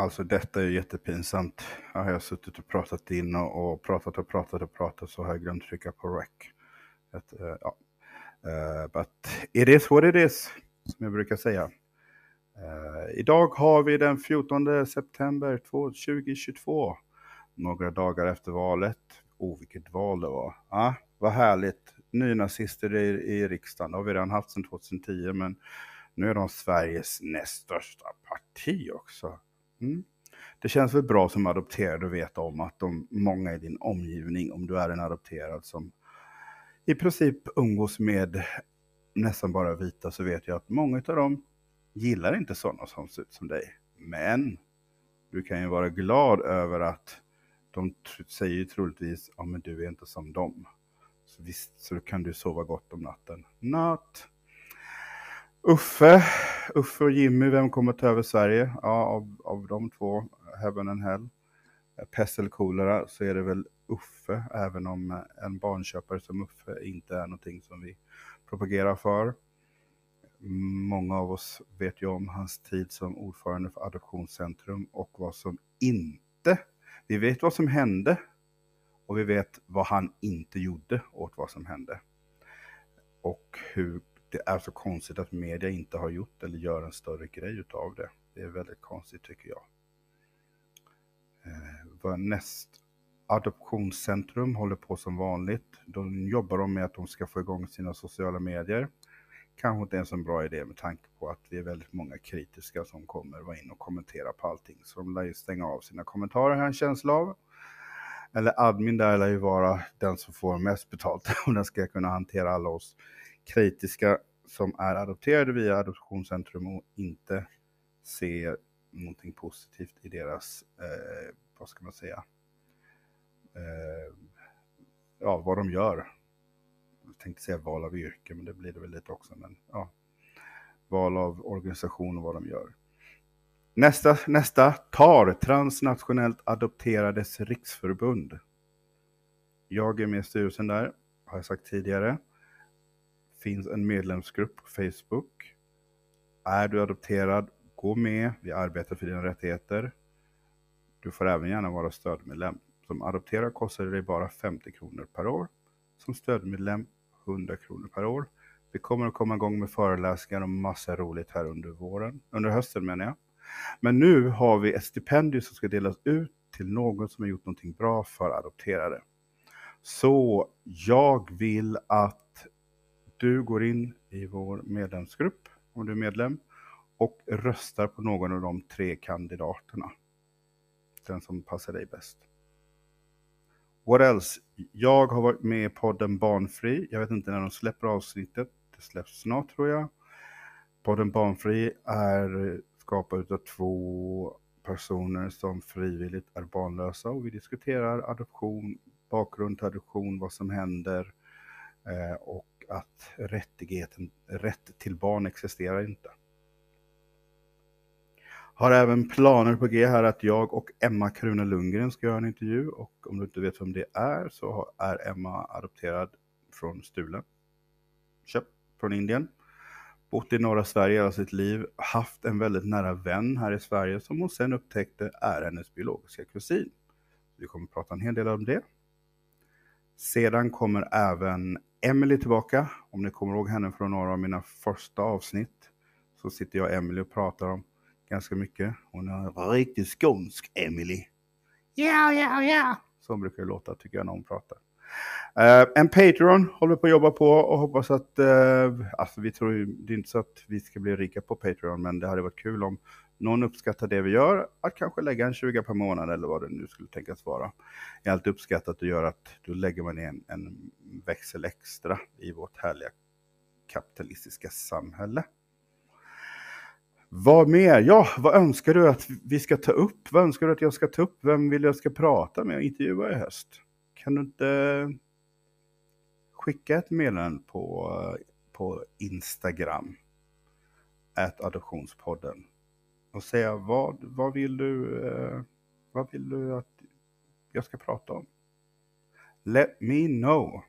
Alltså detta är jättepinsamt. Jag har suttit och pratat in och, och pratat och pratat och pratat så har jag glömt trycka på rec. Att, uh, ja. Uh, but it is what it is, som jag brukar säga. Uh, idag har vi den 14 september 2022. Några dagar efter valet. Oh, vilket val det var. Ah, vad härligt. Nynazister i, i riksdagen. Det har vi redan haft sedan 2010, men nu är de Sveriges näst största parti också. Mm. Det känns väl bra som adopterad att veta om att de, många i din omgivning, om du är en adopterad som i princip umgås med nästan bara vita, så vet jag att många av dem gillar inte sådana som ser ut som dig. Men du kan ju vara glad över att de säger ju troligtvis, ja men du är inte som dem. Så visst, så kan du sova gott om natten. Natt. Uffe, Uffe och Jimmy, vem kommer ta över Sverige? Ja, av, av de två, Heaven and Hell, pest eller kolera, så är det väl Uffe, även om en barnköpare som Uffe inte är någonting som vi propagerar för. Många av oss vet ju om hans tid som ordförande för Adoptionscentrum och vad som inte, vi vet vad som hände och vi vet vad han inte gjorde åt vad som hände. Och hur det är så konstigt att media inte har gjort eller gör en större grej utav det. Det är väldigt konstigt tycker jag. Eh, vad näst Adoptionscentrum håller på som vanligt. De jobbar de med att de ska få igång sina sociala medier. Kanske inte ens en bra idé med tanke på att det är väldigt många kritiska som kommer vara in och kommentera på allting. Så de lär ju stänga av sina kommentarer har jag en känsla av. Eller admin där lär ju vara den som får mest betalt om den ska kunna hantera alla oss kritiska som är adopterade via Adoptionscentrum och inte ser någonting positivt i deras, eh, vad ska man säga, eh, ja, vad de gör. Jag tänkte säga val av yrke, men det blir det väl lite också, men ja, val av organisation och vad de gör. Nästa, nästa TAR, Transnationellt Adopterades Riksförbund. Jag är med i styrelsen där, har jag sagt tidigare finns en medlemsgrupp på Facebook. Är du adopterad, gå med. Vi arbetar för dina rättigheter. Du får även gärna vara stödmedlem. Som adopterad kostar det dig bara 50 kronor per år. Som stödmedlem 100 kronor per år. Vi kommer att komma igång med föreläsningar och massa roligt här under våren, under hösten menar jag. Men nu har vi ett stipendium som ska delas ut till någon som har gjort någonting bra för adopterade. Så jag vill att du går in i vår medlemsgrupp, om du är medlem, och röstar på någon av de tre kandidaterna. Den som passar dig bäst. What else? Jag har varit med i podden Barnfri. Jag vet inte när de släpper avsnittet. Det släpps snart tror jag. Podden Barnfri är skapad av två personer som frivilligt är barnlösa och vi diskuterar adoption, bakgrund till adoption, vad som händer eh, och att rättigheten, rätt till barn existerar inte. Har även planer på G här att jag och Emma Krune Lundgren ska göra en intervju och om du inte vet vem det är så är Emma adopterad från Stulen. Köpt från Indien. Bott i norra Sverige hela sitt liv, haft en väldigt nära vän här i Sverige som hon sen upptäckte är hennes biologiska kusin. Vi kommer att prata en hel del om det. Sedan kommer även Emily tillbaka. Om ni kommer ihåg henne från några av mina första avsnitt så sitter jag och Emily och pratar om ganska mycket. Hon är riktigt skånsk, Emily. Ja, ja, ja. Så brukar det låta tycker jag när hon pratar. Uh, en Patreon håller på att jobba på och hoppas att, uh, alltså vi tror ju, det är inte så att vi ska bli rika på Patreon, men det hade varit kul om någon uppskattar det vi gör, att kanske lägga en 20 per månad eller vad det nu skulle tänkas vara. Det är alltid uppskattat att göra att då lägger man in en växel extra i vårt härliga kapitalistiska samhälle. Vad mer? Ja, vad önskar du att vi ska ta upp? Vad önskar du att jag ska ta upp? Vem vill jag ska prata med och intervjua i höst? Kan du inte skicka ett meddelande på, på Instagram? Adoptionspodden och säga vad, vad, vill du, eh, vad vill du att jag ska prata om? Let me know.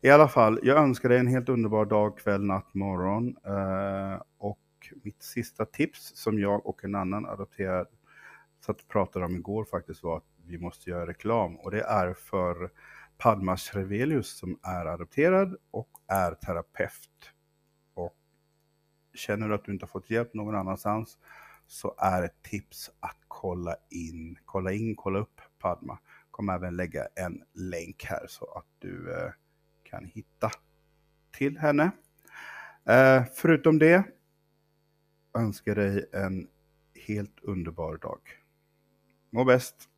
I alla fall, jag önskar dig en helt underbar dag, kväll, natt, morgon. Eh, och mitt sista tips som jag och en annan adopterad satt och pratade om igår faktiskt var att vi måste göra reklam och det är för Padma Srevelius som är adopterad och är terapeut. Och känner du att du inte har fått hjälp någon annanstans så är ett tips att kolla in, kolla in, kolla upp Padma. Kommer även lägga en länk här så att du eh, kan hitta till henne. Eh, förutom det önskar dig en helt underbar dag. Må bäst!